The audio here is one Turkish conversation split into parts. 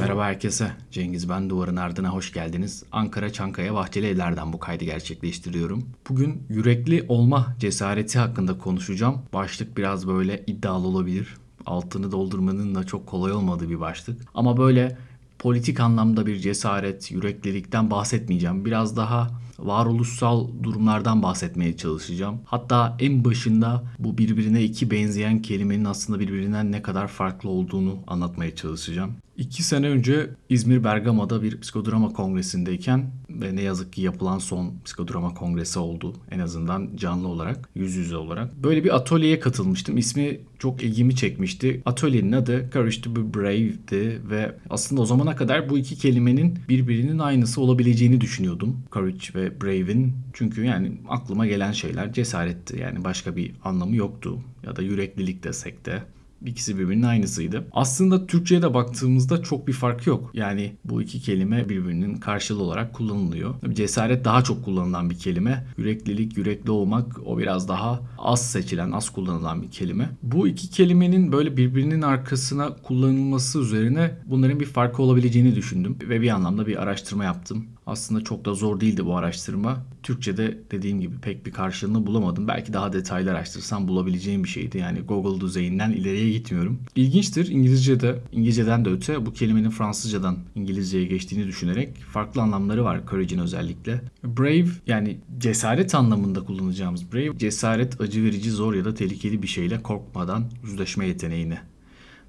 Merhaba herkese. Cengiz ben Duvarın Ardına hoş geldiniz. Ankara Çankaya Bahçeli Evler'den bu kaydı gerçekleştiriyorum. Bugün yürekli olma cesareti hakkında konuşacağım. Başlık biraz böyle iddialı olabilir. Altını doldurmanın da çok kolay olmadığı bir başlık. Ama böyle politik anlamda bir cesaret, yüreklilikten bahsetmeyeceğim. Biraz daha varoluşsal durumlardan bahsetmeye çalışacağım. Hatta en başında bu birbirine iki benzeyen kelimenin aslında birbirinden ne kadar farklı olduğunu anlatmaya çalışacağım. İki sene önce İzmir Bergama'da bir psikodrama kongresindeyken ve ne yazık ki yapılan son psikodrama kongresi oldu. En azından canlı olarak, yüz yüze olarak. Böyle bir atölyeye katılmıştım. İsmi çok ilgimi çekmişti. Atölyenin adı Courage to be Brave'di ve aslında o zamana kadar bu iki kelimenin birbirinin aynısı olabileceğini düşünüyordum. Courage ve Brave'in. Çünkü yani aklıma gelen şeyler cesaretti. Yani başka bir anlamı yoktu. Ya da yüreklilik desek de. İkisi birbirinin aynısıydı. Aslında Türkçe'ye de baktığımızda çok bir fark yok. Yani bu iki kelime birbirinin karşılığı olarak kullanılıyor. Cesaret daha çok kullanılan bir kelime. Yüreklilik, yürekli olmak o biraz daha az seçilen, az kullanılan bir kelime. Bu iki kelimenin böyle birbirinin arkasına kullanılması üzerine bunların bir farkı olabileceğini düşündüm. Ve bir anlamda bir araştırma yaptım. Aslında çok da zor değildi bu araştırma. Türkçe'de dediğim gibi pek bir karşılığını bulamadım. Belki daha detaylı araştırsam bulabileceğim bir şeydi. Yani Google düzeyinden ileriye gitmiyorum. İlginçtir İngilizce'de, İngilizce'den de öte bu kelimenin Fransızcadan İngilizceye geçtiğini düşünerek farklı anlamları var courage'in özellikle. Brave yani cesaret anlamında kullanacağımız brave, cesaret acı verici, zor ya da tehlikeli bir şeyle korkmadan yüzleşme yeteneğini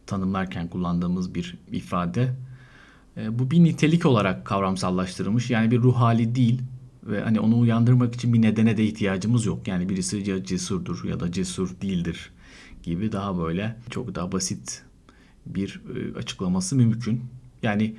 tanımlarken kullandığımız bir ifade. E, bu bir nitelik olarak kavramsallaştırılmış. Yani bir ruh hali değil ve hani onu uyandırmak için bir nedene de ihtiyacımız yok. Yani birisi ya cesurdur ya da cesur değildir gibi daha böyle çok daha basit bir e, açıklaması mümkün. Yani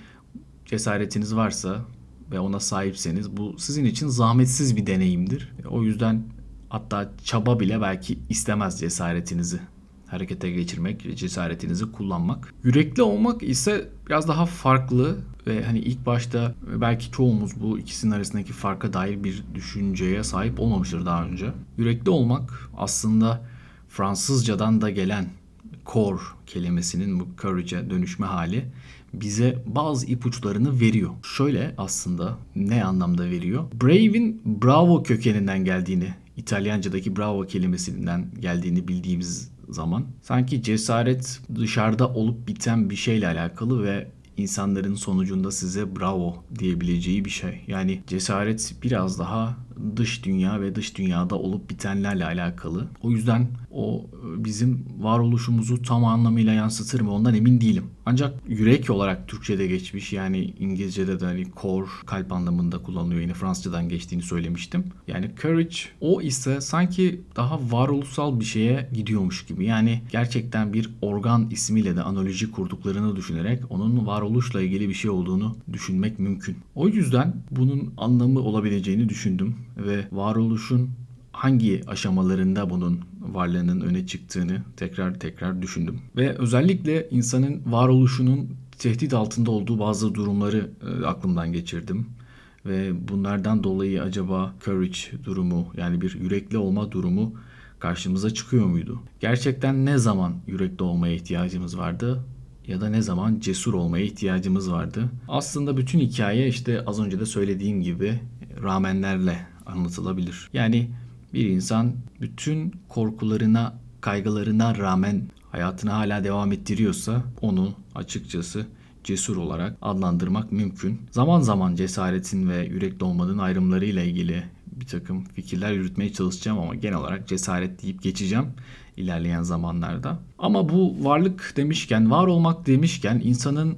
cesaretiniz varsa ve ona sahipseniz bu sizin için zahmetsiz bir deneyimdir. O yüzden hatta çaba bile belki istemez cesaretinizi harekete geçirmek, cesaretinizi kullanmak. Yürekli olmak ise biraz daha farklı ve hani ilk başta belki çoğumuz bu ikisinin arasındaki farka dair bir düşünceye sahip olmamıştır daha önce. Yürekli olmak aslında Fransızcadan da gelen core kelimesinin bu courage'e dönüşme hali bize bazı ipuçlarını veriyor. Şöyle aslında ne anlamda veriyor? Brave'in bravo kökeninden geldiğini, İtalyanca'daki bravo kelimesinden geldiğini bildiğimiz zaman sanki cesaret dışarıda olup biten bir şeyle alakalı ve insanların sonucunda size bravo diyebileceği bir şey. Yani cesaret biraz daha dış dünya ve dış dünyada olup bitenlerle alakalı. O yüzden o bizim varoluşumuzu tam anlamıyla yansıtır mı ondan emin değilim. Ancak yürek olarak Türkçe'de geçmiş yani İngilizce'de de hani core kalp anlamında kullanılıyor. Yine Fransızcadan geçtiğini söylemiştim. Yani courage o ise sanki daha varoluşsal bir şeye gidiyormuş gibi. Yani gerçekten bir organ ismiyle de analoji kurduklarını düşünerek onun varoluşla ilgili bir şey olduğunu düşünmek mümkün. O yüzden bunun anlamı olabileceğini düşündüm ve varoluşun hangi aşamalarında bunun varlığının öne çıktığını tekrar tekrar düşündüm. Ve özellikle insanın varoluşunun tehdit altında olduğu bazı durumları e, aklımdan geçirdim. Ve bunlardan dolayı acaba courage durumu yani bir yürekli olma durumu karşımıza çıkıyor muydu? Gerçekten ne zaman yürekli olmaya ihtiyacımız vardı? ya da ne zaman cesur olmaya ihtiyacımız vardı. Aslında bütün hikaye işte az önce de söylediğim gibi ramenlerle anlatılabilir. Yani bir insan bütün korkularına, kaygılarına rağmen hayatını hala devam ettiriyorsa onu açıkçası cesur olarak adlandırmak mümkün. Zaman zaman cesaretin ve yürekli olmanın ayrımlarıyla ilgili bir takım fikirler yürütmeye çalışacağım ama genel olarak cesaret deyip geçeceğim ilerleyen zamanlarda. Ama bu varlık demişken, var olmak demişken insanın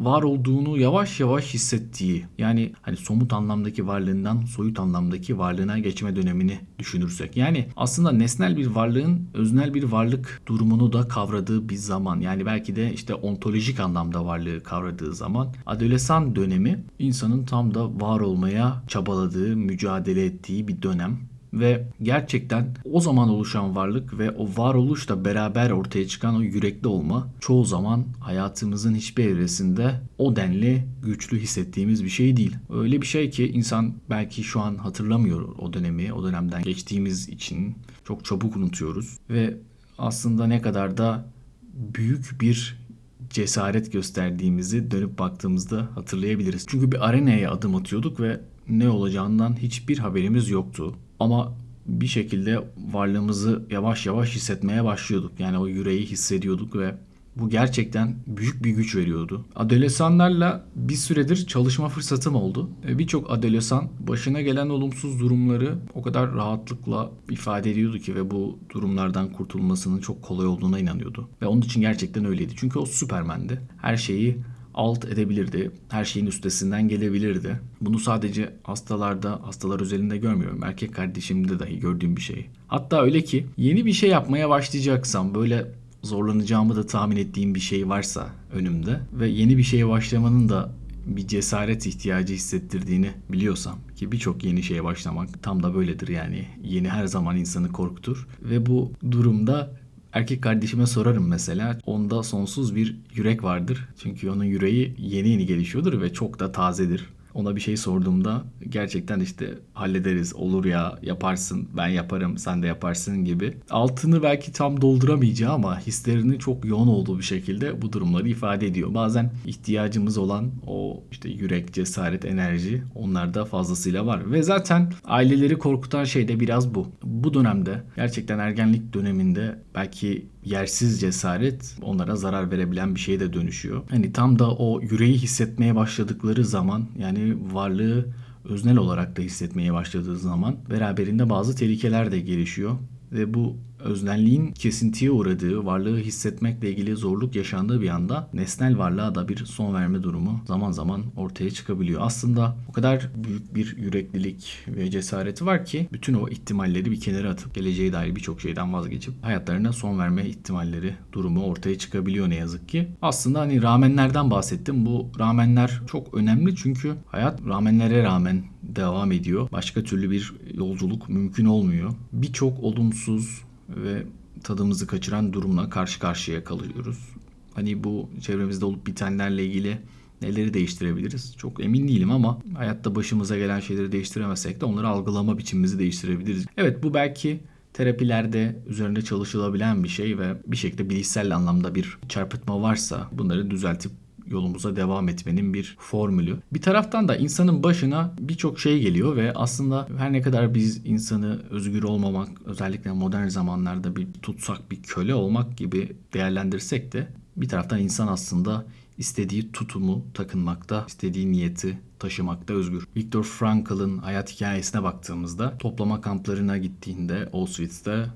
var olduğunu yavaş yavaş hissettiği yani hani somut anlamdaki varlığından soyut anlamdaki varlığına geçme dönemini düşünürsek. Yani aslında nesnel bir varlığın öznel bir varlık durumunu da kavradığı bir zaman. Yani belki de işte ontolojik anlamda varlığı kavradığı zaman adolesan dönemi insanın tam da var olmaya çabaladığı, mücadele ettiği bir dönem ve gerçekten o zaman oluşan varlık ve o varoluşla beraber ortaya çıkan o yürekli olma çoğu zaman hayatımızın hiçbir evresinde o denli güçlü hissettiğimiz bir şey değil. Öyle bir şey ki insan belki şu an hatırlamıyor o dönemi, o dönemden geçtiğimiz için çok çabuk unutuyoruz ve aslında ne kadar da büyük bir cesaret gösterdiğimizi dönüp baktığımızda hatırlayabiliriz. Çünkü bir arenaya adım atıyorduk ve ne olacağından hiçbir haberimiz yoktu. Ama bir şekilde varlığımızı yavaş yavaş hissetmeye başlıyorduk. Yani o yüreği hissediyorduk ve bu gerçekten büyük bir güç veriyordu. Adolesanlarla bir süredir çalışma fırsatım oldu. Birçok adolesan başına gelen olumsuz durumları o kadar rahatlıkla ifade ediyordu ki ve bu durumlardan kurtulmasının çok kolay olduğuna inanıyordu. Ve onun için gerçekten öyleydi. Çünkü o Süpermen'di. Her şeyi alt edebilirdi. Her şeyin üstesinden gelebilirdi. Bunu sadece hastalarda, hastalar özelinde görmüyorum. Erkek kardeşimde dahi gördüğüm bir şey. Hatta öyle ki yeni bir şey yapmaya başlayacaksam böyle zorlanacağımı da tahmin ettiğim bir şey varsa önümde ve yeni bir şeye başlamanın da bir cesaret ihtiyacı hissettirdiğini biliyorsam ki birçok yeni şeye başlamak tam da böyledir yani yeni her zaman insanı korkutur ve bu durumda erkek kardeşime sorarım mesela onda sonsuz bir yürek vardır. Çünkü onun yüreği yeni yeni gelişiyordur ve çok da tazedir ona bir şey sorduğumda gerçekten işte hallederiz, olur ya, yaparsın, ben yaparım, sen de yaparsın gibi. Altını belki tam dolduramayacağı ama hislerinin çok yoğun olduğu bir şekilde bu durumları ifade ediyor. Bazen ihtiyacımız olan o işte yürek, cesaret, enerji onlarda fazlasıyla var. Ve zaten aileleri korkutan şey de biraz bu. Bu dönemde gerçekten ergenlik döneminde belki yersiz cesaret onlara zarar verebilen bir şeye de dönüşüyor. Hani tam da o yüreği hissetmeye başladıkları zaman yani varlığı öznel olarak da hissetmeye başladığı zaman beraberinde bazı tehlikeler de gelişiyor ve bu öznelliğin kesintiye uğradığı, varlığı hissetmekle ilgili zorluk yaşandığı bir anda nesnel varlığa da bir son verme durumu zaman zaman ortaya çıkabiliyor. Aslında o kadar büyük bir yüreklilik ve cesareti var ki bütün o ihtimalleri bir kenara atıp geleceğe dair birçok şeyden vazgeçip hayatlarına son verme ihtimalleri durumu ortaya çıkabiliyor ne yazık ki. Aslında hani ramenlerden bahsettim. Bu ramenler çok önemli çünkü hayat ramenlere rağmen devam ediyor. Başka türlü bir yolculuk mümkün olmuyor. Birçok olumsuz ve tadımızı kaçıran durumla karşı karşıya kalıyoruz. Hani bu çevremizde olup bitenlerle ilgili neleri değiştirebiliriz? Çok emin değilim ama hayatta başımıza gelen şeyleri değiştiremesek de onları algılama biçimimizi değiştirebiliriz. Evet bu belki terapilerde üzerinde çalışılabilen bir şey ve bir şekilde bilişsel anlamda bir çarpıtma varsa bunları düzeltip yolumuza devam etmenin bir formülü. Bir taraftan da insanın başına birçok şey geliyor ve aslında her ne kadar biz insanı özgür olmamak, özellikle modern zamanlarda bir tutsak, bir köle olmak gibi değerlendirsek de bir taraftan insan aslında istediği tutumu takınmakta, istediği niyeti taşımakta özgür. Viktor Frankl'ın hayat hikayesine baktığımızda toplama kamplarına gittiğinde Auschwitz'te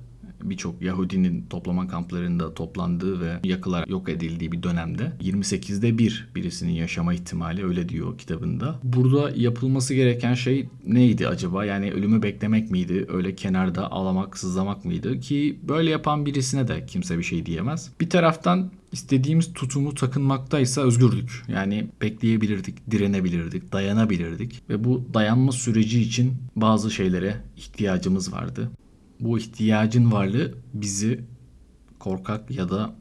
birçok Yahudinin toplama kamplarında toplandığı ve yakılar yok edildiği bir dönemde 28'de bir birisinin yaşama ihtimali öyle diyor kitabında. Burada yapılması gereken şey neydi acaba? Yani ölümü beklemek miydi? Öyle kenarda ağlamak, sızlamak mıydı? Ki böyle yapan birisine de kimse bir şey diyemez. Bir taraftan istediğimiz tutumu takınmaktaysa özgürdük. Yani bekleyebilirdik, direnebilirdik, dayanabilirdik ve bu dayanma süreci için bazı şeylere ihtiyacımız vardı bu ihtiyacın varlığı bizi korkak ya da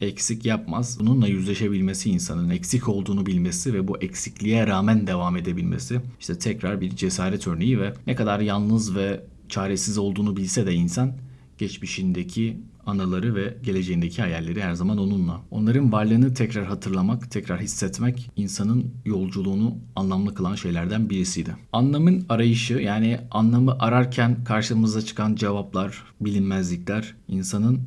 eksik yapmaz. Bununla yüzleşebilmesi insanın eksik olduğunu bilmesi ve bu eksikliğe rağmen devam edebilmesi işte tekrar bir cesaret örneği ve ne kadar yalnız ve çaresiz olduğunu bilse de insan geçmişindeki anıları ve geleceğindeki hayalleri her zaman onunla. Onların varlığını tekrar hatırlamak, tekrar hissetmek insanın yolculuğunu anlamlı kılan şeylerden birisiydi. Anlamın arayışı yani anlamı ararken karşımıza çıkan cevaplar, bilinmezlikler insanın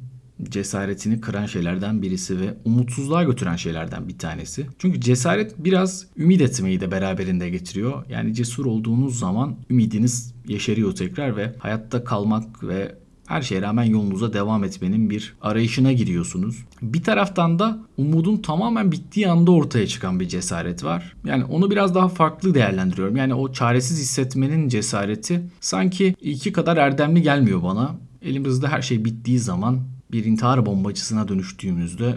cesaretini kıran şeylerden birisi ve umutsuzluğa götüren şeylerden bir tanesi. Çünkü cesaret biraz ümit etmeyi de beraberinde getiriyor. Yani cesur olduğunuz zaman ümidiniz yeşeriyor tekrar ve hayatta kalmak ve her şeye rağmen yolunuza devam etmenin bir arayışına giriyorsunuz. Bir taraftan da umudun tamamen bittiği anda ortaya çıkan bir cesaret var. Yani onu biraz daha farklı değerlendiriyorum. Yani o çaresiz hissetmenin cesareti sanki iki kadar erdemli gelmiyor bana. Elimizde her şey bittiği zaman bir intihar bombacısına dönüştüğümüzde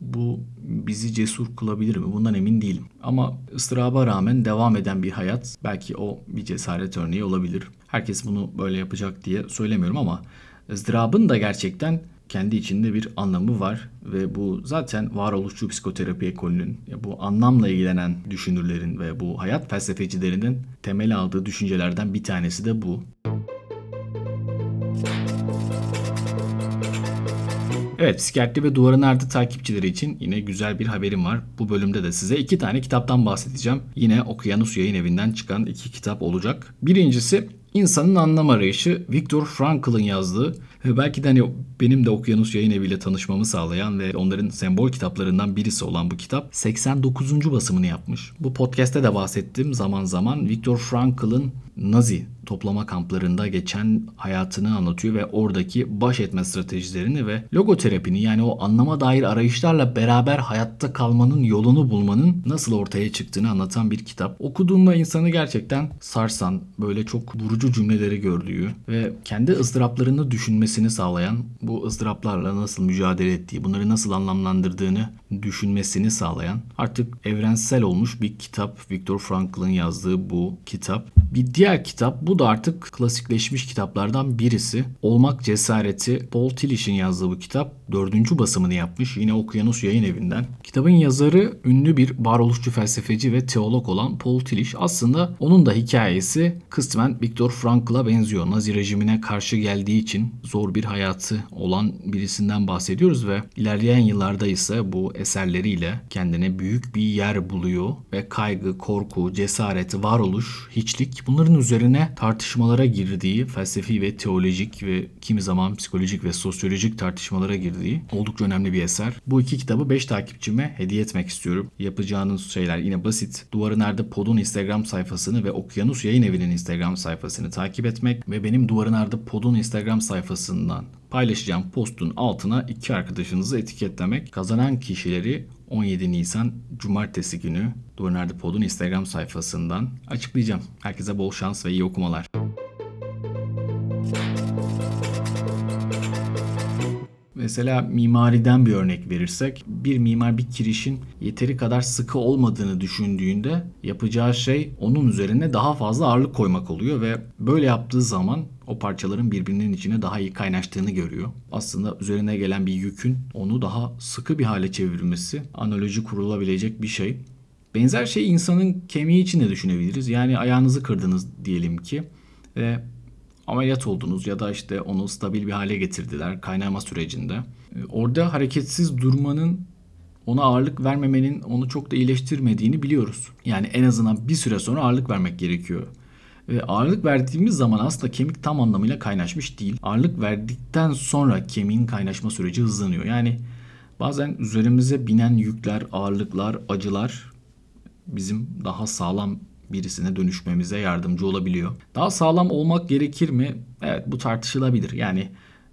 bu bizi cesur kılabilir mi? Bundan emin değilim. Ama ıstıraba rağmen devam eden bir hayat belki o bir cesaret örneği olabilir. Herkes bunu böyle yapacak diye söylemiyorum ama ızdırabın da gerçekten kendi içinde bir anlamı var ve bu zaten varoluşçu psikoterapi ekolünün bu anlamla ilgilenen düşünürlerin ve bu hayat felsefecilerinin temel aldığı düşüncelerden bir tanesi de bu. Evet, Psikiyatri ve Duvarın Ardı takipçileri için yine güzel bir haberim var. Bu bölümde de size iki tane kitaptan bahsedeceğim. Yine Okyanus Yayın Evi'nden çıkan iki kitap olacak. Birincisi İnsanın Anlam Arayışı Viktor Frankl'ın yazdığı ve belki de hani benim de Okyanus Yayın Evi ile tanışmamı sağlayan ve onların sembol kitaplarından birisi olan bu kitap 89. basımını yapmış. Bu podcast'te de bahsettim zaman zaman Viktor Frankl'ın Nazi toplama kamplarında geçen hayatını anlatıyor ve oradaki baş etme stratejilerini ve logoterapini yani o anlama dair arayışlarla beraber hayatta kalmanın yolunu bulmanın nasıl ortaya çıktığını anlatan bir kitap. Okuduğunda insanı gerçekten sarsan, böyle çok vurucu cümleleri gördüğü ve kendi ızdıraplarını düşünmesini sağlayan, bu ızdıraplarla nasıl mücadele ettiği, bunları nasıl anlamlandırdığını düşünmesini sağlayan artık evrensel olmuş bir kitap. Viktor Frankl'ın yazdığı bu kitap. Bir diğer kitap bu da artık klasikleşmiş kitaplardan birisi. Olmak Cesareti Paul Tillish'in yazdığı bu kitap dördüncü basımını yapmış. Yine Okyanus Yayın Evi'nden. Kitabın yazarı ünlü bir varoluşçu felsefeci ve teolog olan Paul Tillich. Aslında onun da hikayesi kısmen Viktor Frankl'a benziyor. Nazi rejimine karşı geldiği için zor bir hayatı olan birisinden bahsediyoruz ve ilerleyen yıllarda ise bu eserleriyle kendine büyük bir yer buluyor ve kaygı, korku, cesaret, varoluş, hiçlik bunların üzerine tartışmalara girdiği felsefi ve teolojik ve kimi zaman psikolojik ve sosyolojik tartışmalara girdiği oldukça önemli bir eser. Bu iki kitabı 5 takipçime hediye etmek istiyorum. Yapacağınız şeyler yine basit. Duvarı Nerede Pod'un Instagram sayfasını ve Okyanus Yayın Evi'nin Instagram sayfasını takip etmek ve benim Duvarı Nerede Pod'un Instagram sayfasından paylaşacağım postun altına iki arkadaşınızı etiketlemek. Kazanan kişileri 17 Nisan Cumartesi günü Duvar Pod'un Instagram sayfasından açıklayacağım. Herkese bol şans ve iyi okumalar. Mesela mimariden bir örnek verirsek bir mimar bir kirişin yeteri kadar sıkı olmadığını düşündüğünde yapacağı şey onun üzerine daha fazla ağırlık koymak oluyor ve böyle yaptığı zaman o parçaların birbirinin içine daha iyi kaynaştığını görüyor. Aslında üzerine gelen bir yükün onu daha sıkı bir hale çevirmesi analoji kurulabilecek bir şey. Benzer şey insanın kemiği için de düşünebiliriz. Yani ayağınızı kırdınız diyelim ki ve ameliyat oldunuz ya da işte onu stabil bir hale getirdiler kaynama sürecinde. Ee, orada hareketsiz durmanın ona ağırlık vermemenin onu çok da iyileştirmediğini biliyoruz. Yani en azından bir süre sonra ağırlık vermek gerekiyor. Ve ağırlık verdiğimiz zaman aslında kemik tam anlamıyla kaynaşmış değil. Ağırlık verdikten sonra kemiğin kaynaşma süreci hızlanıyor. Yani bazen üzerimize binen yükler, ağırlıklar, acılar bizim daha sağlam birisine dönüşmemize yardımcı olabiliyor. Daha sağlam olmak gerekir mi? Evet bu tartışılabilir. Yani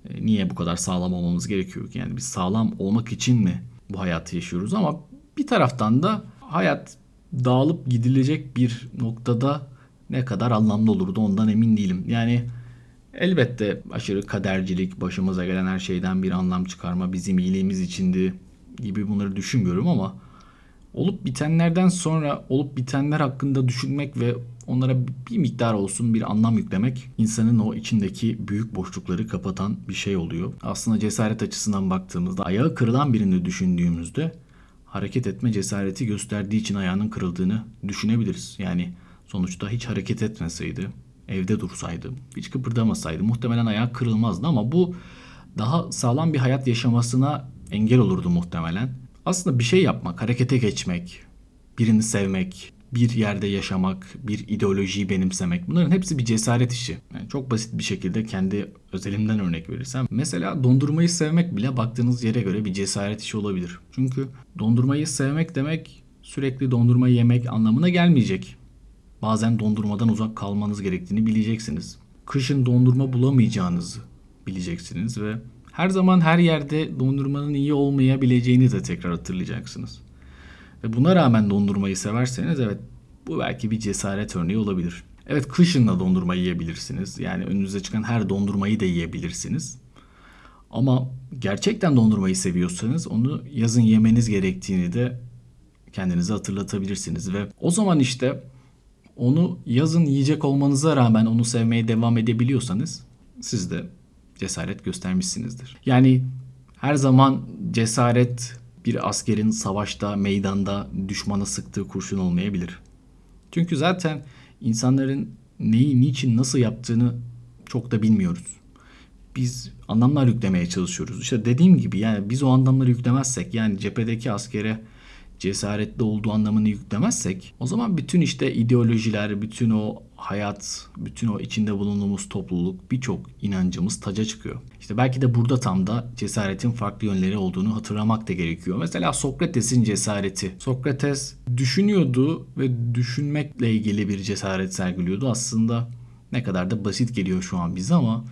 e, niye bu kadar sağlam olmamız gerekiyor ki? Yani biz sağlam olmak için mi bu hayatı yaşıyoruz? Ama bir taraftan da hayat dağılıp gidilecek bir noktada ne kadar anlamlı olurdu ondan emin değilim. Yani elbette aşırı kadercilik, başımıza gelen her şeyden bir anlam çıkarma bizim iyiliğimiz içindi gibi bunları düşünmüyorum ama olup bitenlerden sonra olup bitenler hakkında düşünmek ve onlara bir miktar olsun bir anlam yüklemek insanın o içindeki büyük boşlukları kapatan bir şey oluyor. Aslında cesaret açısından baktığımızda ayağı kırılan birini düşündüğümüzde hareket etme cesareti gösterdiği için ayağının kırıldığını düşünebiliriz. Yani sonuçta hiç hareket etmeseydi, evde dursaydı, hiç kıpırdamasaydı muhtemelen ayağı kırılmazdı ama bu daha sağlam bir hayat yaşamasına engel olurdu muhtemelen. Aslında bir şey yapmak, harekete geçmek, birini sevmek, bir yerde yaşamak, bir ideolojiyi benimsemek bunların hepsi bir cesaret işi. Yani çok basit bir şekilde kendi özelimden örnek verirsem. Mesela dondurmayı sevmek bile baktığınız yere göre bir cesaret işi olabilir. Çünkü dondurmayı sevmek demek sürekli dondurma yemek anlamına gelmeyecek. Bazen dondurmadan uzak kalmanız gerektiğini bileceksiniz. Kışın dondurma bulamayacağınızı bileceksiniz ve her zaman her yerde dondurmanın iyi olmayabileceğini de tekrar hatırlayacaksınız. Ve buna rağmen dondurmayı severseniz evet bu belki bir cesaret örneği olabilir. Evet kışın da dondurma yiyebilirsiniz. Yani önünüze çıkan her dondurmayı da yiyebilirsiniz. Ama gerçekten dondurmayı seviyorsanız onu yazın yemeniz gerektiğini de kendinize hatırlatabilirsiniz ve o zaman işte onu yazın yiyecek olmanıza rağmen onu sevmeye devam edebiliyorsanız siz de cesaret göstermişsinizdir. Yani her zaman cesaret bir askerin savaşta, meydanda düşmana sıktığı kurşun olmayabilir. Çünkü zaten insanların neyi, niçin, nasıl yaptığını çok da bilmiyoruz. biz anlamlar yüklemeye çalışıyoruz. İşte dediğim gibi yani biz o anlamları yüklemezsek yani cephedeki askere cesaretli olduğu anlamını yüklemezsek o zaman bütün işte ideolojiler, bütün o hayat, bütün o içinde bulunduğumuz topluluk, birçok inancımız taca çıkıyor. İşte belki de burada tam da cesaretin farklı yönleri olduğunu hatırlamak da gerekiyor. Mesela Sokrates'in cesareti. Sokrates düşünüyordu ve düşünmekle ilgili bir cesaret sergiliyordu. Aslında ne kadar da basit geliyor şu an bize ama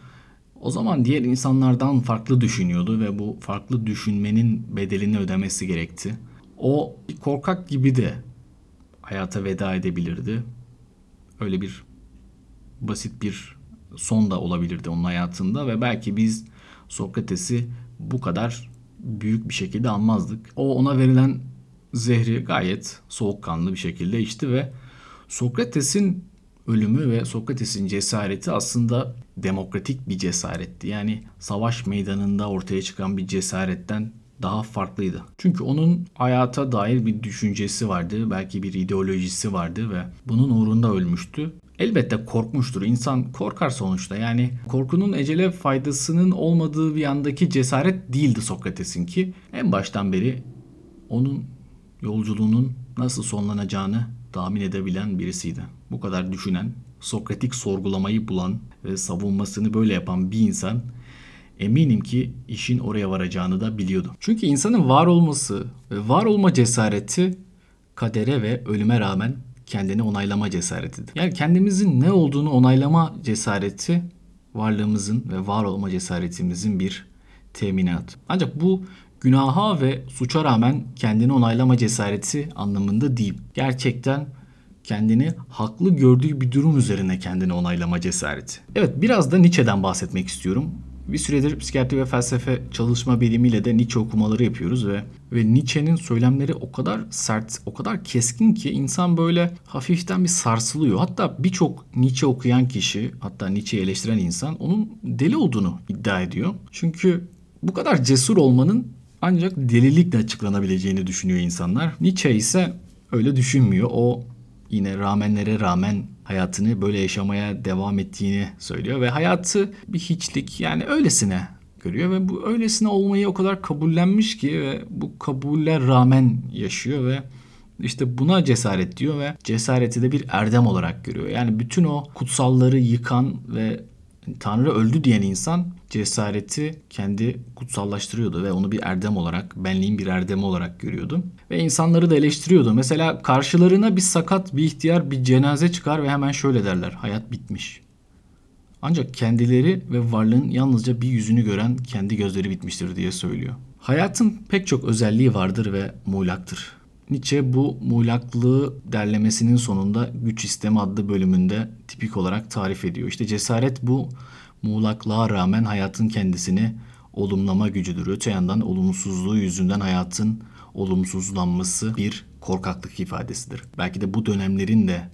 o zaman diğer insanlardan farklı düşünüyordu ve bu farklı düşünmenin bedelini ödemesi gerekti. O korkak gibi de hayata veda edebilirdi. Öyle bir basit bir son da olabilirdi onun hayatında ve belki biz Sokrates'i bu kadar büyük bir şekilde anmazdık. O ona verilen zehri gayet soğukkanlı bir şekilde içti ve Sokrates'in ölümü ve Sokrates'in cesareti aslında demokratik bir cesaretti. Yani savaş meydanında ortaya çıkan bir cesaretten daha farklıydı. Çünkü onun hayata dair bir düşüncesi vardı, belki bir ideolojisi vardı ve bunun uğrunda ölmüştü. Elbette korkmuştur. İnsan korkar sonuçta. Yani korkunun ecele faydasının olmadığı bir yandaki cesaret değildi Sokrates'in ki en baştan beri onun yolculuğunun nasıl sonlanacağını tahmin edebilen birisiydi. Bu kadar düşünen, Sokratik sorgulamayı bulan ve savunmasını böyle yapan bir insan eminim ki işin oraya varacağını da biliyordu. Çünkü insanın var olması ve var olma cesareti kadere ve ölüme rağmen kendini onaylama cesaretidir. Yani kendimizin ne olduğunu onaylama cesareti varlığımızın ve var olma cesaretimizin bir teminatı. Ancak bu günaha ve suça rağmen kendini onaylama cesareti anlamında değil. Gerçekten kendini haklı gördüğü bir durum üzerine kendini onaylama cesareti. Evet biraz da Nietzsche'den bahsetmek istiyorum. Bir süredir psikiyatri ve felsefe çalışma bilimiyle de Nietzsche okumaları yapıyoruz ve ve Nietzsche'nin söylemleri o kadar sert, o kadar keskin ki insan böyle hafiften bir sarsılıyor. Hatta birçok Nietzsche okuyan kişi, hatta Nietzsche'yi eleştiren insan onun deli olduğunu iddia ediyor. Çünkü bu kadar cesur olmanın ancak delilikle açıklanabileceğini düşünüyor insanlar. Nietzsche ise öyle düşünmüyor. O yine rağmenlere rağmen hayatını böyle yaşamaya devam ettiğini söylüyor ve hayatı bir hiçlik yani öylesine görüyor ve bu öylesine olmayı o kadar kabullenmiş ki ve bu kabuller rağmen yaşıyor ve işte buna cesaret diyor ve cesareti de bir erdem olarak görüyor. Yani bütün o kutsalları yıkan ve Tanrı öldü diyen insan cesareti kendi kutsallaştırıyordu ve onu bir erdem olarak, benliğin bir erdemi olarak görüyordu. Ve insanları da eleştiriyordu. Mesela karşılarına bir sakat, bir ihtiyar, bir cenaze çıkar ve hemen şöyle derler. Hayat bitmiş. Ancak kendileri ve varlığın yalnızca bir yüzünü gören kendi gözleri bitmiştir diye söylüyor. Hayatın pek çok özelliği vardır ve muğlaktır. Nietzsche bu muğlaklığı derlemesinin sonunda Güç sistemi adlı bölümünde tipik olarak tarif ediyor. İşte cesaret bu muğlaklığa rağmen hayatın kendisini olumlama gücüdür. Öte yandan olumsuzluğu yüzünden hayatın olumsuzlanması bir korkaklık ifadesidir. Belki de bu dönemlerin de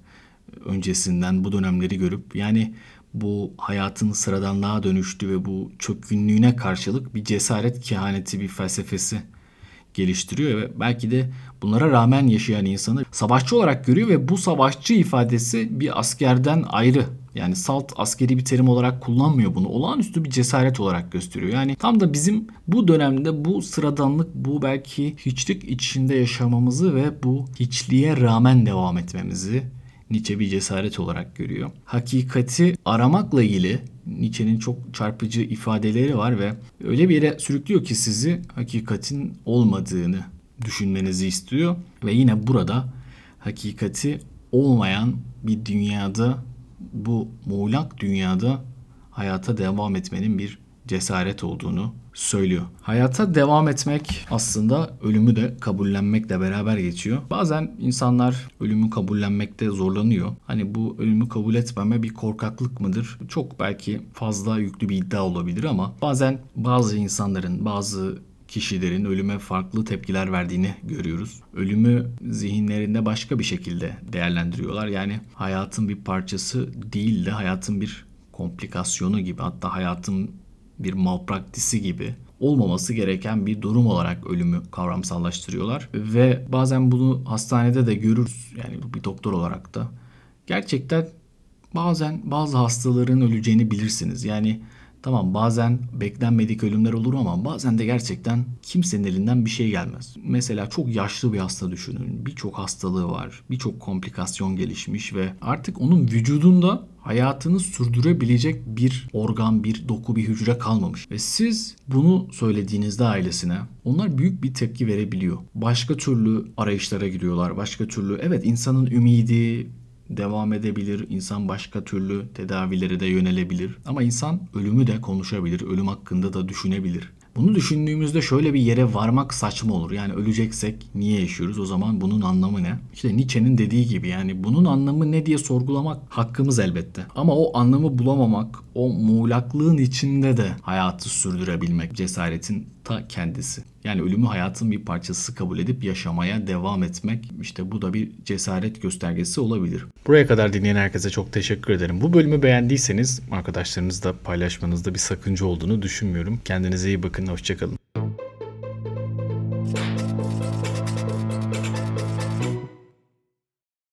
öncesinden bu dönemleri görüp yani bu hayatın sıradanlığa dönüştü ve bu çökkünlüğüne karşılık bir cesaret kehaneti bir felsefesi geliştiriyor ve belki de bunlara rağmen yaşayan insanı savaşçı olarak görüyor ve bu savaşçı ifadesi bir askerden ayrı yani salt askeri bir terim olarak kullanmıyor bunu. Olağanüstü bir cesaret olarak gösteriyor. Yani tam da bizim bu dönemde bu sıradanlık, bu belki hiçlik içinde yaşamamızı ve bu hiçliğe rağmen devam etmemizi Nietzsche bir cesaret olarak görüyor. Hakikati aramakla ilgili Nietzsche'nin çok çarpıcı ifadeleri var ve öyle bir yere sürüklüyor ki sizi hakikatin olmadığını düşünmenizi istiyor ve yine burada hakikati olmayan bir dünyada bu muğlak dünyada hayata devam etmenin bir cesaret olduğunu söylüyor. Hayata devam etmek aslında ölümü de kabullenmekle beraber geçiyor. Bazen insanlar ölümü kabullenmekte zorlanıyor. Hani bu ölümü kabul etmeme bir korkaklık mıdır? Çok belki fazla yüklü bir iddia olabilir ama bazen bazı insanların, bazı kişilerin ölüme farklı tepkiler verdiğini görüyoruz. Ölümü zihinlerinde başka bir şekilde değerlendiriyorlar. Yani hayatın bir parçası değil de hayatın bir komplikasyonu gibi hatta hayatın bir malpraktisi gibi olmaması gereken bir durum olarak ölümü kavramsallaştırıyorlar. Ve bazen bunu hastanede de görürüz yani bir doktor olarak da. Gerçekten bazen bazı hastaların öleceğini bilirsiniz. Yani Tamam bazen beklenmedik ölümler olur ama bazen de gerçekten kimsenin elinden bir şey gelmez. Mesela çok yaşlı bir hasta düşünün. Birçok hastalığı var. Birçok komplikasyon gelişmiş ve artık onun vücudunda hayatını sürdürebilecek bir organ, bir doku, bir hücre kalmamış. Ve siz bunu söylediğinizde ailesine onlar büyük bir tepki verebiliyor. Başka türlü arayışlara giriyorlar. Başka türlü evet insanın ümidi, devam edebilir. İnsan başka türlü tedavilere de yönelebilir. Ama insan ölümü de konuşabilir. Ölüm hakkında da düşünebilir. Bunu düşündüğümüzde şöyle bir yere varmak saçma olur. Yani öleceksek niye yaşıyoruz? O zaman bunun anlamı ne? İşte Nietzsche'nin dediği gibi yani bunun anlamı ne diye sorgulamak hakkımız elbette. Ama o anlamı bulamamak, o muğlaklığın içinde de hayatı sürdürebilmek cesaretin ta kendisi. Yani ölümü hayatın bir parçası kabul edip yaşamaya devam etmek işte bu da bir cesaret göstergesi olabilir. Buraya kadar dinleyen herkese çok teşekkür ederim. Bu bölümü beğendiyseniz arkadaşlarınızla paylaşmanızda bir sakınca olduğunu düşünmüyorum. Kendinize iyi bakın, hoşçakalın.